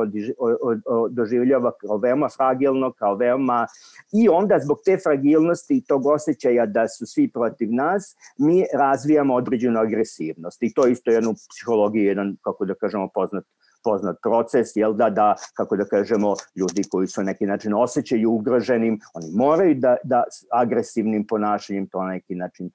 doživljava kao veoma fragilno, kao veoma i onda zbog te fragilnosti i tog osjećaja da su svi protiv nas, mi razvijamo određenu agresivnost. I to isto je jednu psihologiju, jedan, kako da kažemo, poznat poznat proces, jel da, da, kako da kažemo, ljudi koji su na neki način osjećaju ugroženim, oni moraju da, da agresivnim ponašanjem to na neki način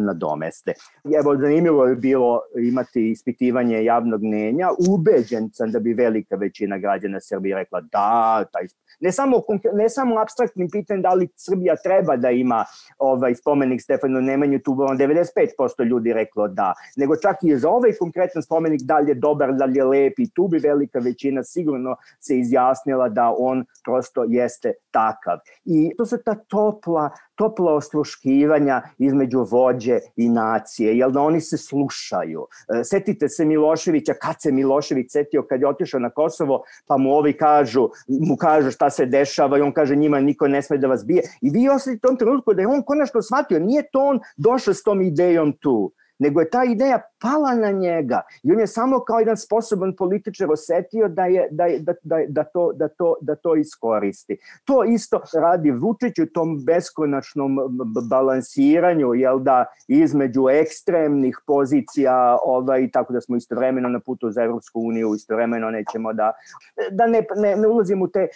nadomeste. Evo, zanimljivo je bilo imati ispitivanje javnog mnenja, ubeđen sam da bi velika većina građana Srbije rekla da, taj, ne samo, ne samo abstraktnim pitanjem da li Srbija treba da ima ovaj spomenik Stefanu Nemanju, tu 95% ljudi reklo da, nego čak i za ovaj konkretan spomenik da dobar, da je lep i tu bi velika većina sigurno se izjasnila da on prosto jeste takav. I to su ta topla, topla osluškivanja između vođe i nacije, jel da oni se slušaju. E, setite se Miloševića, kad se Milošević setio kad je otišao na Kosovo, pa mu ovi kažu, mu kažu šta se dešava i on kaže njima niko ne sme da vas bije. I vi osjetite u tom trenutku da je on konačno shvatio, nije to on došao s tom idejom tu, nego je ta ideja pala na njega i on je samo kao jedan sposoban političar osetio da, je, da, je, da, da, da, to, da, to, da to iskoristi. To isto radi Vučić u tom beskonačnom balansiranju, jel da, između ekstremnih pozicija, ovaj, tako da smo istovremeno na putu za Evropsku uniju, istovremeno nećemo da, da ne, ne, ne ulazimo u te,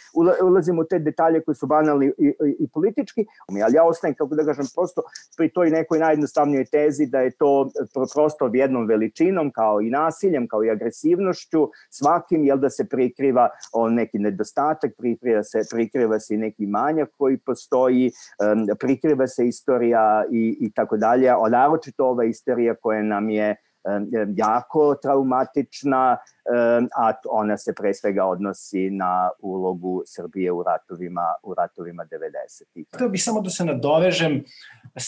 ulazimo u te detalje koji su banalni i, i, i politički, ali ja ostajem, kako da kažem, prosto pri toj nekoj najjednostavnijoj tezi da je to prosto jednom veličinom, kao i nasiljem, kao i agresivnošću, svakim, jel da se prikriva o neki nedostatak, prikriva se, prikriva se i neki manjak koji postoji, prikriva se istorija i, i tako dalje, a naročito ova istorija koja nam je jako traumatična, a ona se pre svega odnosi na ulogu Srbije u ratovima, u ratovima 90-ih. Htio bih samo da se nadovežem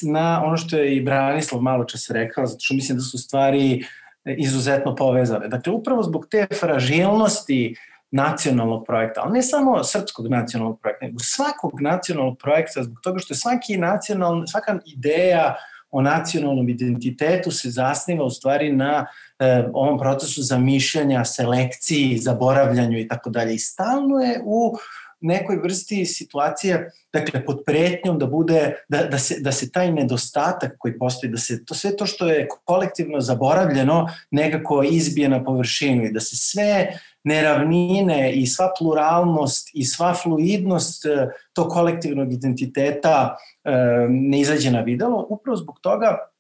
na ono što je i Branislav malo čas rekao, zato što mislim da su stvari izuzetno povezane. Dakle, upravo zbog te fragilnosti nacionalnog projekta, ali ne samo srpskog nacionalnog projekta, nego svakog nacionalnog projekta, zbog toga što je svaki nacional, svaka ideja o nacionalnom identitetu se zasniva u stvari na e, ovom procesu zamišljanja, selekciji, zaboravljanju i tako dalje. I stalno je u nekoj vrsti situacije, dakle, pod pretnjom da bude, da, da, se, da se taj nedostatak koji postoji, da se to sve to što je kolektivno zaboravljeno nekako izbije na površinu i da se sve neravnine i sva pluralnost i sva fluidnost e, tog kolektivnog identiteta e, ne izađe na videlo, upravo zbog toga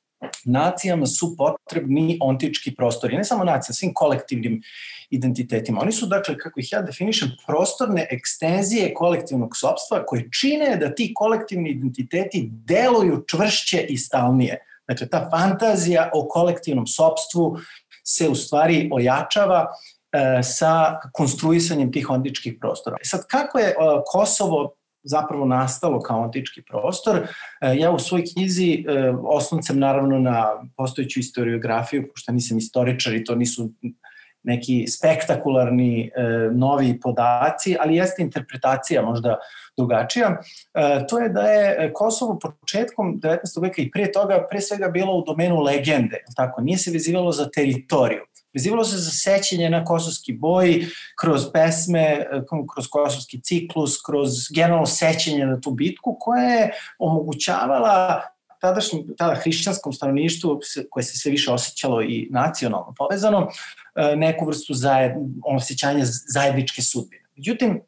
nacijama su potrebni ontički prostori, ne samo nacija, svim kolektivnim identitetima. Oni su, dakle, kako ih ja definišem, prostorne ekstenzije kolektivnog sobstva koje čine da ti kolektivni identiteti deluju čvršće i stalnije. Dakle, ta fantazija o kolektivnom sobstvu se u stvari ojačava e, sa konstruisanjem tih ontičkih prostora. E sad, kako je e, Kosovo zapravo nastalo kao antički prostor. E, ja u svojoj knjizi e, osnovcem naravno na postojeću historiografiju, pošto nisam istoričar i to nisu neki spektakularni e, novi podaci, ali jeste interpretacija možda drugačija. E, to je da je Kosovo početkom 19. veka i prije toga pre svega bilo u domenu legende, tako, nije se vezivalo za teritoriju. Vezivalo se za sećanje na kosovski boj, kroz pesme, kroz kosovski ciklus, kroz generalno sećanje na tu bitku koja je omogućavala tadašnjem, tada hrišćanskom stanovništvu koje se sve više osjećalo i nacionalno povezano, e, neku vrstu zajed, osjećanja zajedničke sudbine. Međutim,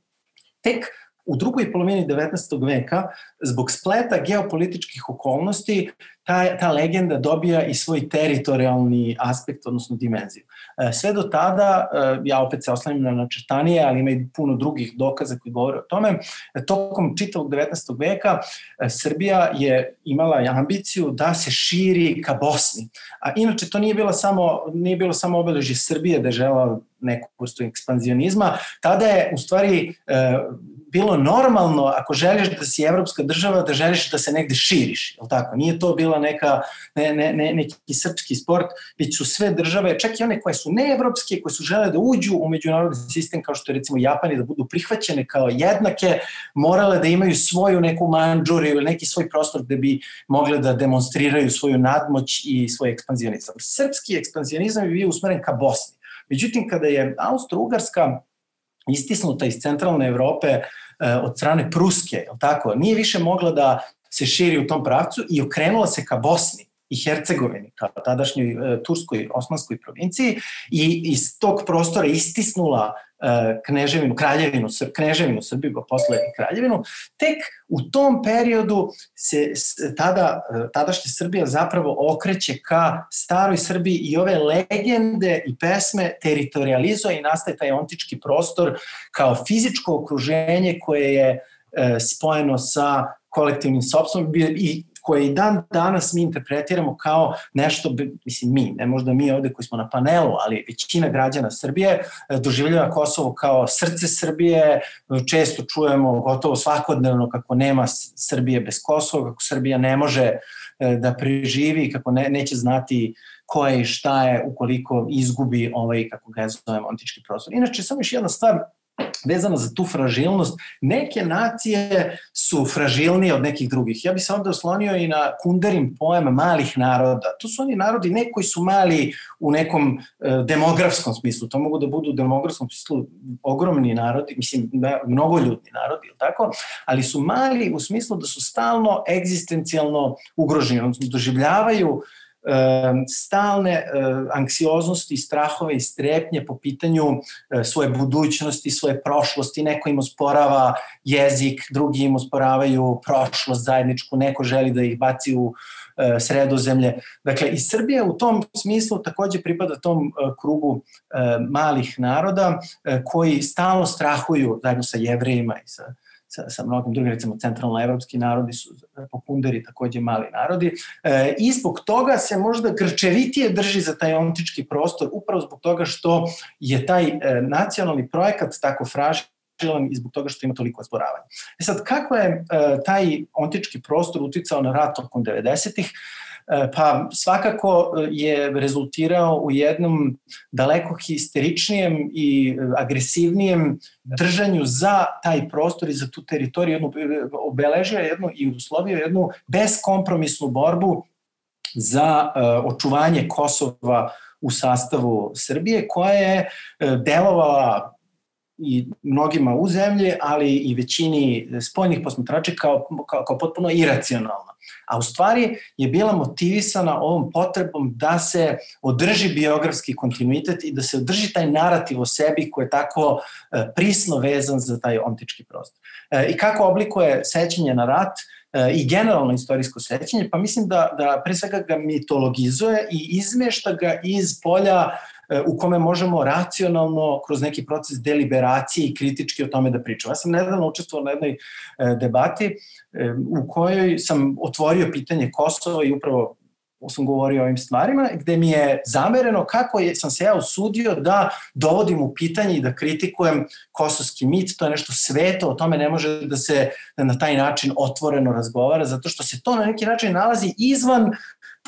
tek u drugoj polovini 19. veka zbog spleta geopolitičkih okolnosti ta, ta legenda dobija i svoj teritorijalni aspekt, odnosno dimenziju. E, sve do tada, e, ja opet se oslanjam na načrtanije, ali ima i puno drugih dokaza koji govore o tome, e, tokom čitavog 19. veka Srbija je imala ambiciju da se širi ka Bosni. A inače to nije bilo samo, nije bilo samo obeležje Srbije da je žela neku vrstu ekspanzionizma, tada je u stvari bilo normalno ako želiš da si evropska država, da želiš da se negde širiš, je tako? Nije to bila neka, ne, ne, ne, neki srpski sport, već su sve države, čak i one koje su neevropske, koje su žele da uđu u međunarodni sistem, kao što je recimo Japani, da budu prihvaćene kao jednake, morale da imaju svoju neku manđuru ili neki svoj prostor gde bi mogle da demonstriraju svoju nadmoć i svoj ekspanzionizam. Srpski ekspanzionizam je bio usmeren ka Bosni. Međutim, kada je Austro-Ugarska istisnuta iz centralne Evrope od strane Pruske, je tako? Nije više mogla da se širi u tom pravcu i okrenula se ka Bosni i Hercegovini, kao tadašnjoj e, Turskoj osmanskoj provinciji i iz tog prostora istisnula e, kneževinu, kraljevinu, kneževinu Srbiju, pa posle kraljevinu, tek u tom periodu se tada, e, tadašnja Srbija zapravo okreće ka staroj Srbiji i ove legende i pesme teritorializuje i nastaje taj ontički prostor kao fizičko okruženje koje je spojeno sa kolektivnim sobstvom i koje i dan danas mi interpretiramo kao nešto, mislim mi, ne možda mi ovde koji smo na panelu, ali većina građana Srbije e, doživljava Kosovo kao srce Srbije, često čujemo gotovo svakodnevno kako nema Srbije bez Kosova, kako Srbija ne može e, da preživi, kako ne, neće znati ko je i šta je ukoliko izgubi ovaj, kako ga zovemo, antički prostor. Inače, samo još jedna stvar, vezano za tu fražilnost, neke nacije su fražilnije od nekih drugih. Ja bih se onda oslonio i na Kunderin pojem malih naroda. To su oni narodi ne koji su mali u nekom e, demografskom smislu, to mogu da budu u demografskom smislu ogromni narodi, mislim, da, mnogoljudni narodi, tako? ali su mali u smislu da su stalno egzistencijalno ugroženi, odnosno doživljavaju stalne anksioznosti, strahove i strepnje po pitanju svoje budućnosti, svoje prošlosti. Neko im osporava jezik, drugi im osporavaju prošlost zajedničku, neko želi da ih baci u sredozemlje. Dakle, i Srbija u tom smislu takođe pripada tom krugu malih naroda koji stalno strahuju zajedno sa jevrejima i sa sa, sa mnogim drugim, recimo centralno-evropski narodi su pokunderi takođe mali narodi e, i zbog toga se možda grčevitije drži za taj ontički prostor, upravo zbog toga što je taj e, nacionalni projekat tako fražilan i zbog toga što ima toliko osporavanja. E sad, kako je e, taj ontički prostor uticao na rat tokom 90-ih? E, pa svakako e, je rezultirao u jednom daleko histeričnijem i agresivnijem držanju za taj prostor i za tu teritoriju, obeležio jednu i uslovio jednu beskompromisnu borbu za očuvanje Kosova u sastavu Srbije, koja je delovala i mnogima u zemlji, ali i većini spoljnih posmatrača kao, kao, kao potpuno iracionalna. A u stvari je bila motivisana ovom potrebom da se održi biografski kontinuitet i da se održi taj narativ o sebi koji je tako e, prisno vezan za taj ontički prostor. E, I kako oblikuje sećanje na rat, e, i generalno istorijsko sećanje, pa mislim da, da pre svega ga mitologizuje i izmešta ga iz polja u kome možemo racionalno kroz neki proces deliberacije i kritički o tome da pričamo. Ja sam nedavno učestvovao na jednoj debati u kojoj sam otvorio pitanje Kosova i upravo sam govorio o ovim stvarima, gde mi je zamereno kako je, sam se ja usudio da dovodim u pitanje i da kritikujem kosovski mit, to je nešto sveto, o tome ne može da se na taj način otvoreno razgovara, zato što se to na neki način nalazi izvan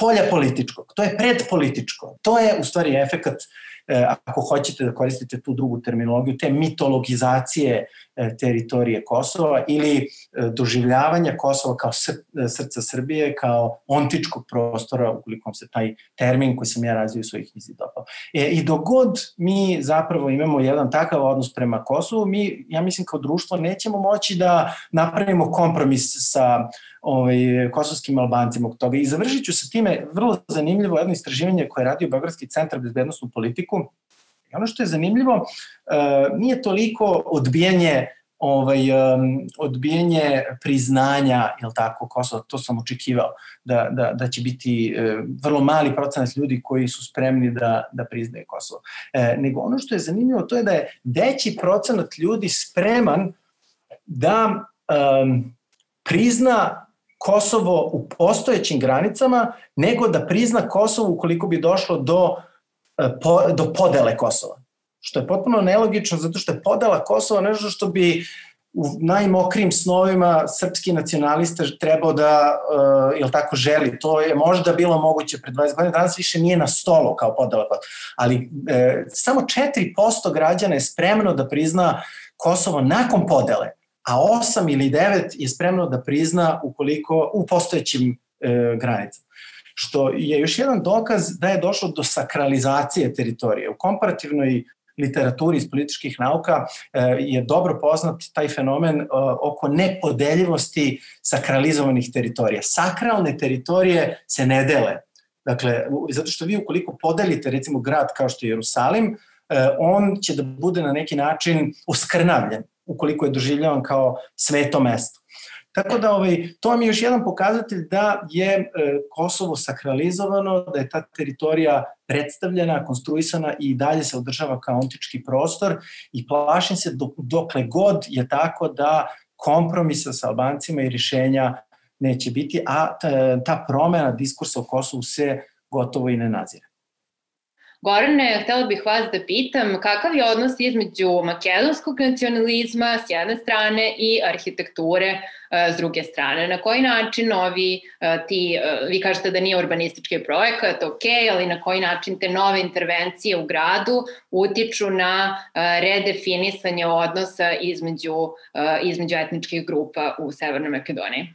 polja političkog, to je predpolitičko, to je u stvari efekat ako hoćete da koristite tu drugu terminologiju, te mitologizacije e, teritorije Kosova ili e, doživljavanja Kosova kao srca Srbije, kao ontičkog prostora, ukoliko se taj termin koji sam ja razvio svojih knjizi dopao. E, I dogod mi zapravo imamo jedan takav odnos prema Kosovu, mi, ja mislim, kao društvo nećemo moći da napravimo kompromis sa ovaj, kosovskim albancima od toga. I završit ću sa time vrlo zanimljivo jedno istraživanje koje je radio Beogradski centar bezbednostnu politiku. I ono što je zanimljivo, uh, nije toliko odbijanje ovaj, um, priznanja, jel tako, Kosova, to sam očekivao, da, da, da će biti e, vrlo mali procenat ljudi koji su spremni da, da priznaje Kosovo. E, nego ono što je zanimljivo, to je da je veći procenat ljudi spreman da um, prizna Kosovo u postojećim granicama, nego da prizna Kosovo ukoliko bi došlo do, po, do podele Kosova što je potpuno nelogično zato što je podela Kosova nešto što bi u najmokrim snovima srpski nacionalista trebao da, uh, jel tako, želi. To je možda bilo moguće pre 20 godina, danas više nije na stolu kao podela Kosova. Ali uh, samo 4% građana je spremno da prizna Kosovo nakon podele, a 8 ili 9 je spremno da prizna ukoliko u postojećim uh, granicama što je još jedan dokaz da je došlo do sakralizacije teritorije. U komparativnoj literaturi iz političkih nauka e, je dobro poznat taj fenomen e, oko nepodeljivosti sakralizovanih teritorija. Sakralne teritorije se ne dele. Dakle, zato što vi ukoliko podelite recimo grad kao što je Jerusalim, e, on će da bude na neki način uskrnavljen ukoliko je doživljavan kao sveto mesto. Tako da ovaj, to vam je još jedan pokazatelj da je e, Kosovo sakralizovano, da je ta teritorija predstavljena, konstruisana i dalje se održava kao antički prostor i plašim se dok, dokle god je tako da kompromisa sa Albancima i rješenja neće biti, a ta, ta promena diskursa o Kosovu se gotovo i ne nazire. Gorane, htela bih vas da pitam kakav je odnos između makedonskog nacionalizma s jedne strane i arhitekture e, s druge strane. Na koji način ovi, e, ti, e, vi kažete da nije urbanistički projekat, ok, ali na koji način te nove intervencije u gradu utiču na redefinisanje odnosa između, između etničkih grupa u Severnoj Makedoniji?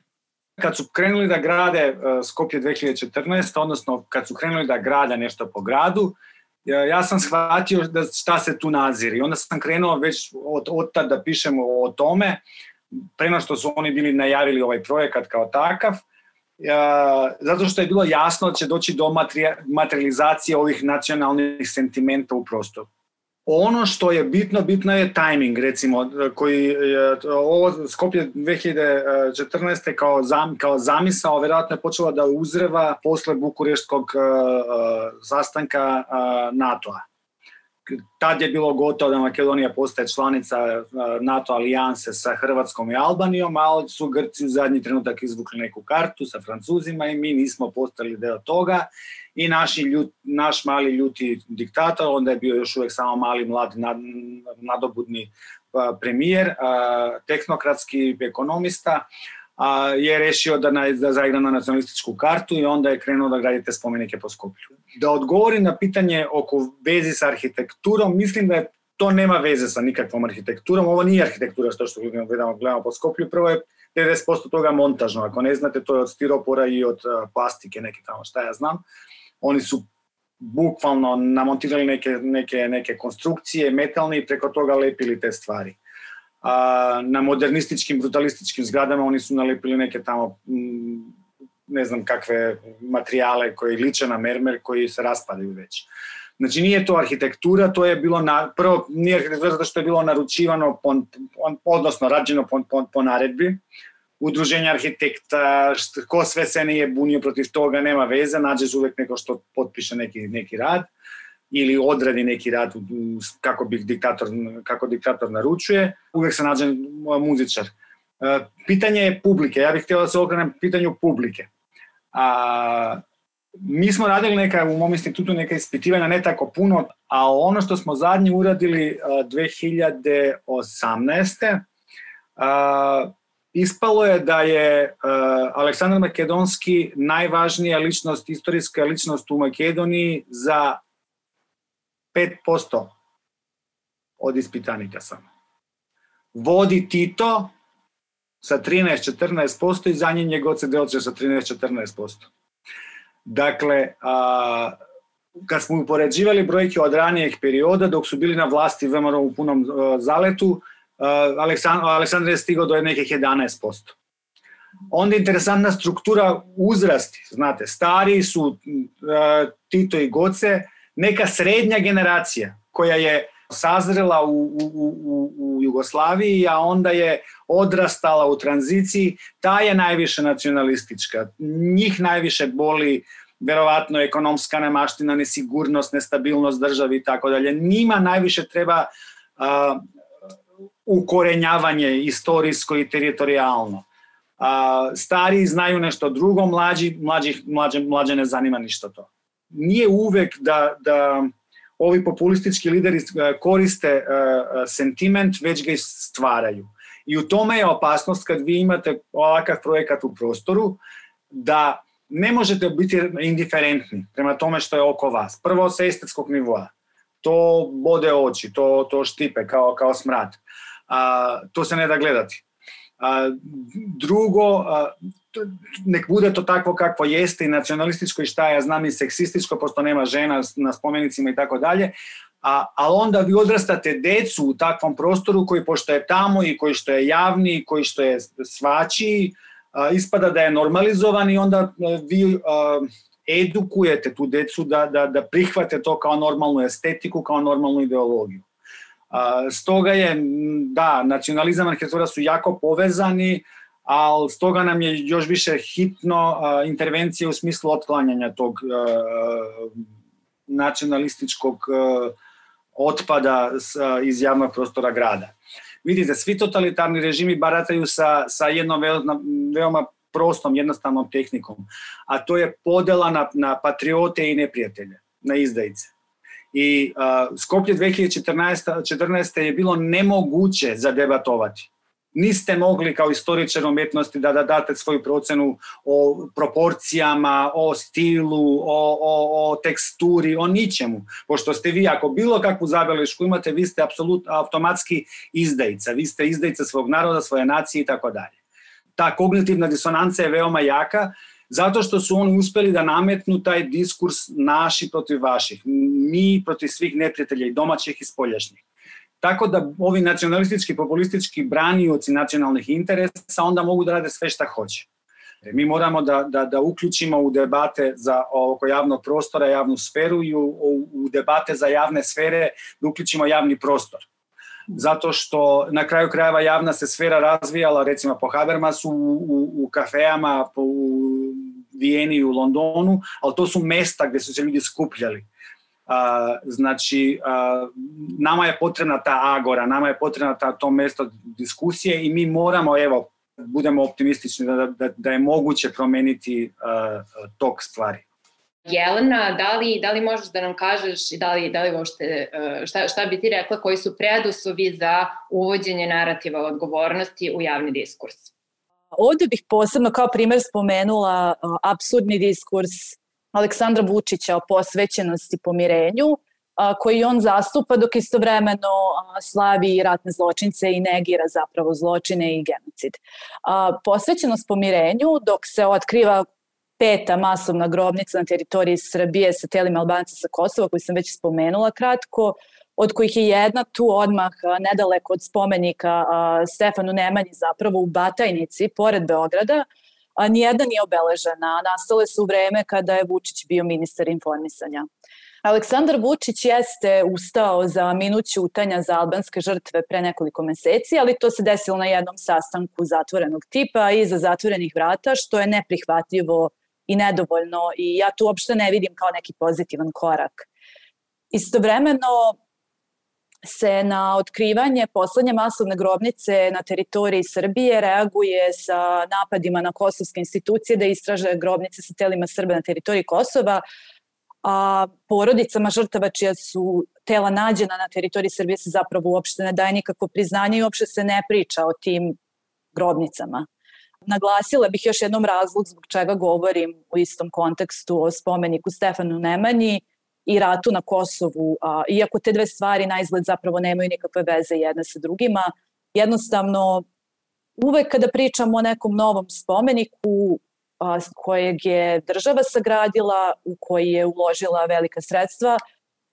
Kad su krenuli da grade Skopje 2014, odnosno kad su krenuli da grade nešto po gradu, ja, sam shvatio da šta se tu naziri. Onda sam krenuo već od, od tad da pišem o, tome, prema što su oni bili najavili ovaj projekat kao takav, zato što je bilo jasno da će doći do materializacije ovih nacionalnih sentimenta u prostoru. Ono što je bitno, bitno je tajming, recimo, koji je, ovo Skopje 2014. kao, zam, kao zamisao verovatno je počelo da uzreva posle Bukureštkog uh, sastanka uh, NATO-a. Tad je bilo gotovo da Makedonija postaje članica NATO alijanse sa Hrvatskom i Albanijom, ali su Grci u zadnji trenutak izvukli neku kartu sa Francuzima i mi nismo postali deo toga. I naši ljut, naš mali ljuti diktator, onda je bio još uvek samo mali mlad nad, nadobudni premijer, tehnokratski ekonomista, a, je rešio da, na, da zaigra na nacionalističku kartu i onda je krenuo da gradite spomenike po Skoplju. Da odgovori na pitanje oko vezi sa arhitekturom, mislim da je to nema veze sa nikakvom arhitekturom. Ovo nije arhitektura što što gledamo, gledamo po Skoplju. Prvo je 90% toga montažno. Ako ne znate, to je od stiropora i od plastike, neke tamo, šta ja znam oni su bukvalno namontirali neke, neke, neke konstrukcije metalne i preko toga lepili te stvari. A, na modernističkim, brutalističkim zgradama oni su nalepili neke tamo mm, ne znam kakve materijale koji liče na mermer koji se raspadaju već. Znači nije to arhitektura, to je bilo na, prvo nije arhitektura zato što je bilo naručivano, po, odnosno rađeno po, po, po naredbi, udruženja arhitekta, što, ko sve se nije bunio protiv toga, nema veze, nađeš uvek neko što potpiše neki, neki rad ili odradi neki rad kako bi diktator, kako diktator naručuje, uvek se nađe muzičar. E, pitanje je publike, ja bih htio da se okrenem pitanju publike. A, mi smo radili neka, u mom institutu neka ispitivanja, ne tako puno, a ono što smo zadnji uradili 2018. A, ispalo je da je uh, Aleksandar Makedonski najvažnija ličnost, istorijska ličnost u Makedoniji za 5% od ispitanika samo. Vodi Tito sa 13-14% i za njim njegov se delče sa 13-14%. Dakle, a, kad smo upoređivali brojke od ranijeg perioda, dok su bili na vlasti VMRO u punom a, zaletu, Aleksandar, je stigao do nekih 11%. Onda interesantna struktura uzrasti, znate, stari su uh, Tito i Goce, neka srednja generacija koja je sazrela u, u, u, u Jugoslaviji, a onda je odrastala u tranziciji, ta je najviše nacionalistička. Njih najviše boli verovatno ekonomska nemaština, nesigurnost, nestabilnost države i tako dalje. Njima najviše treba a, ukorenjavanje istorijsko i teritorijalno. A, stari znaju nešto drugo, mlađi, mlađi, mlađe, mlađe ne zanima ništa to. Nije uvek da, da ovi populistički lideri koriste uh, sentiment, već ga stvaraju. I u tome je opasnost kad vi imate ovakav projekat u prostoru, da ne možete biti indiferentni prema tome što je oko vas. Prvo sa estetskog nivoa. To bode oči, to, to štipe kao, kao smrad. A, to se ne da gledati. A, drugo, a, nek bude to takvo kakvo jeste i nacionalističko i šta ja znam i seksističko, pošto nema žena na spomenicima i tako dalje, a, ali onda vi odrastate decu u takvom prostoru koji pošto je tamo i koji što je javni, koji što je svačiji, a, ispada da je normalizovan i onda vi a, edukujete tu decu da, da, da prihvate to kao normalnu estetiku, kao normalnu ideologiju. A, stoga je, da, nacionalizam i arhitektura su jako povezani, ali stoga nam je još više hitno a, intervencija u smislu otklanjanja tog nacionalističkog otpada iz javnog prostora grada. Vidite, svi totalitarni režimi barataju sa, sa jednom veoma prostom, jednostavnom tehnikom, a to je podela na, na patriote i neprijatelje, na izdajice. I uh, Skoplje 2014. 14. je bilo nemoguće zadebatovati niste mogli kao istoričar umetnosti da, da date svoju procenu o proporcijama, o stilu, o, o, o teksturi, o ničemu. Pošto ste vi, ako bilo kakvu zabelešku imate, vi ste apsolut, automatski izdajica. Vi ste izdajica svog naroda, svoje nacije i tako dalje. Ta kognitivna disonanca je veoma jaka, zato što su oni uspeli da nametnu taj diskurs naši protiv vaših, mi protiv svih neprijatelja i domaćih i spoljašnjih. Tako da ovi nacionalistički, populistički branioci nacionalnih interesa onda mogu da rade sve šta hoće. Mi moramo da, da, da uključimo u debate za oko javnog prostora, javnu sferu i u, u, u debate za javne sfere da uključimo javni prostor. Zato što na kraju krajeva javna se sfera razvijala recimo po Habermasu u, u, u kafejama, po, u Vijeni i u Londonu, ali to su mesta gde su se ljudi skupljali A, znači, a, nama je potrebna ta agora, nama je potrebna ta, to mesto diskusije i mi moramo, evo, budemo optimistični da, da, da je moguće promeniti a, tok stvari. Jelena, da li, da li možeš da nam kažeš i da li, da li uopšte, šta, šta bi ti rekla, koji su preduslovi za uvođenje narativa odgovornosti u javni diskurs? Ovde bih posebno kao primer spomenula absurdni diskurs Aleksandra Vučića o posvećenosti pomirenju, a, koji on zastupa dok istovremeno a, slavi ratne zločince i negira zapravo zločine i genocid. A, posvećenost pomirenju dok se otkriva peta masovna grobnica na teritoriji Srbije sa telima Albanca sa Kosova, koju sam već spomenula kratko, od kojih je jedna tu odmah nedaleko od spomenika Stefanu Nemanji zapravo u Batajnici, pored Beograda, a nijedna nije obeležena. Nastale su u vreme kada je Vučić bio ministar informisanja. Aleksandar Vučić jeste ustao za minut ćutanja za albanske žrtve pre nekoliko meseci, ali to se desilo na jednom sastanku zatvorenog tipa i za zatvorenih vrata, što je neprihvatljivo i nedovoljno i ja tu uopšte ne vidim kao neki pozitivan korak. Istovremeno, se na otkrivanje poslednje masovne grobnice na teritoriji Srbije reaguje sa napadima na kosovske institucije da istraže grobnice sa telima Srba na teritoriji Kosova, a porodicama žrtava čija su tela nađena na teritoriji Srbije se zapravo uopšte ne daje nikako priznanje i uopšte se ne priča o tim grobnicama. Naglasila bih još jednom razlog zbog čega govorim u istom kontekstu o spomeniku Stefanu Nemanji, i ratu na Kosovu, a, iako te dve stvari na izgled zapravo nemaju nikakve veze jedne sa drugima, jednostavno uvek kada pričamo o nekom novom spomeniku a, kojeg je država sagradila, u koji je uložila velika sredstva,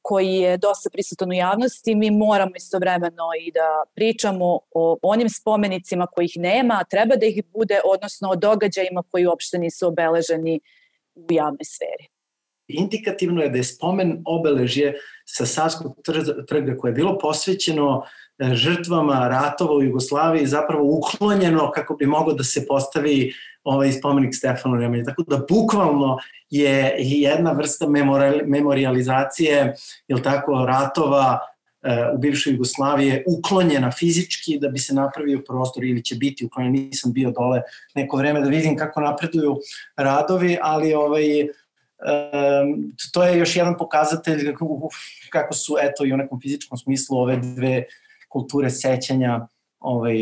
koji je dosta prisutan u javnosti, mi moramo istovremeno i da pričamo o onim spomenicima kojih nema, a treba da ih bude, odnosno o događajima koji uopšte nisu obeleženi u javnoj sferi. Indikativno je da je spomen obeležje sa Savskog trga koje je bilo posvećeno e, žrtvama ratova u Jugoslaviji zapravo uklonjeno kako bi moglo da se postavi ovaj spomenik Stefanu Nemanji. Tako da bukvalno je jedna vrsta memorializacije, ili tako, ratova u bivšoj Jugoslavije uklonjena fizički da bi se napravio prostor ili će biti uklonjen. Nisam bio dole neko vreme da vidim kako napreduju radovi, ali ovaj, um, to je još jedan pokazatelj kako, kako su eto i u nekom fizičkom smislu ove dve kulture sećanja ovaj,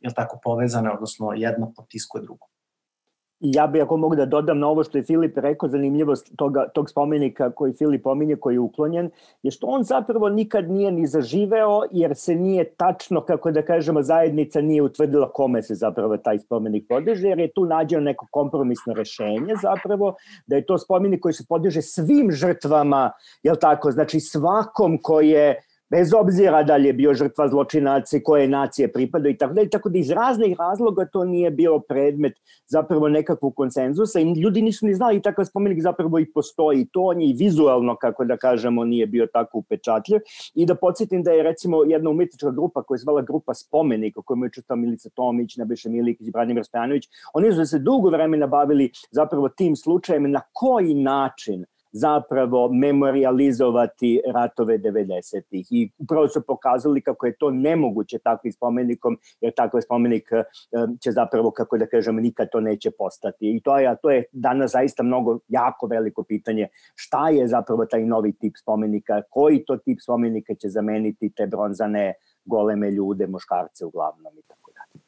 je tako povezane, odnosno jedna potiskuje drugu. Ja bih ako mogu da dodam na ovo što je Filip rekao, zanimljivost toga, tog spomenika koji Filip pominje, koji je uklonjen, je što on zapravo nikad nije ni zaživeo, jer se nije tačno, kako da kažemo, zajednica nije utvrdila kome se zapravo taj spomenik podiže, jer je tu nađeno neko kompromisno rešenje zapravo, da je to spomenik koji se podiže svim žrtvama, jel tako, znači svakom koji je bez obzira da li je bio žrtva zločinaca i koje nacije pripada i tako dalje, tako da iz raznih razloga to nije bio predmet zapravo nekakvog konsenzusa i ljudi nisu ni znali takav spomenik zapravo i postoji. To on je i vizualno, kako da kažemo, nije bio tako upečatljiv. I da podsjetim da je recimo jedna umetnička grupa koja je zvala grupa spomenika, koju je čutao Milica Tomić, Nebojša Milikić Branimir Stojanović, oni su se dugo vremena bavili zapravo tim slučajem na koji način zapravo memorializovati ratove 90-ih i upravo su pokazali kako je to nemoguće takvim spomenikom, jer takav spomenik eh, će zapravo, kako da kažem, nikad to neće postati. I to je, to je danas zaista mnogo, jako veliko pitanje šta je zapravo taj novi tip spomenika, koji to tip spomenika će zameniti te bronzane goleme ljude, muškarce uglavnom i tako dalje.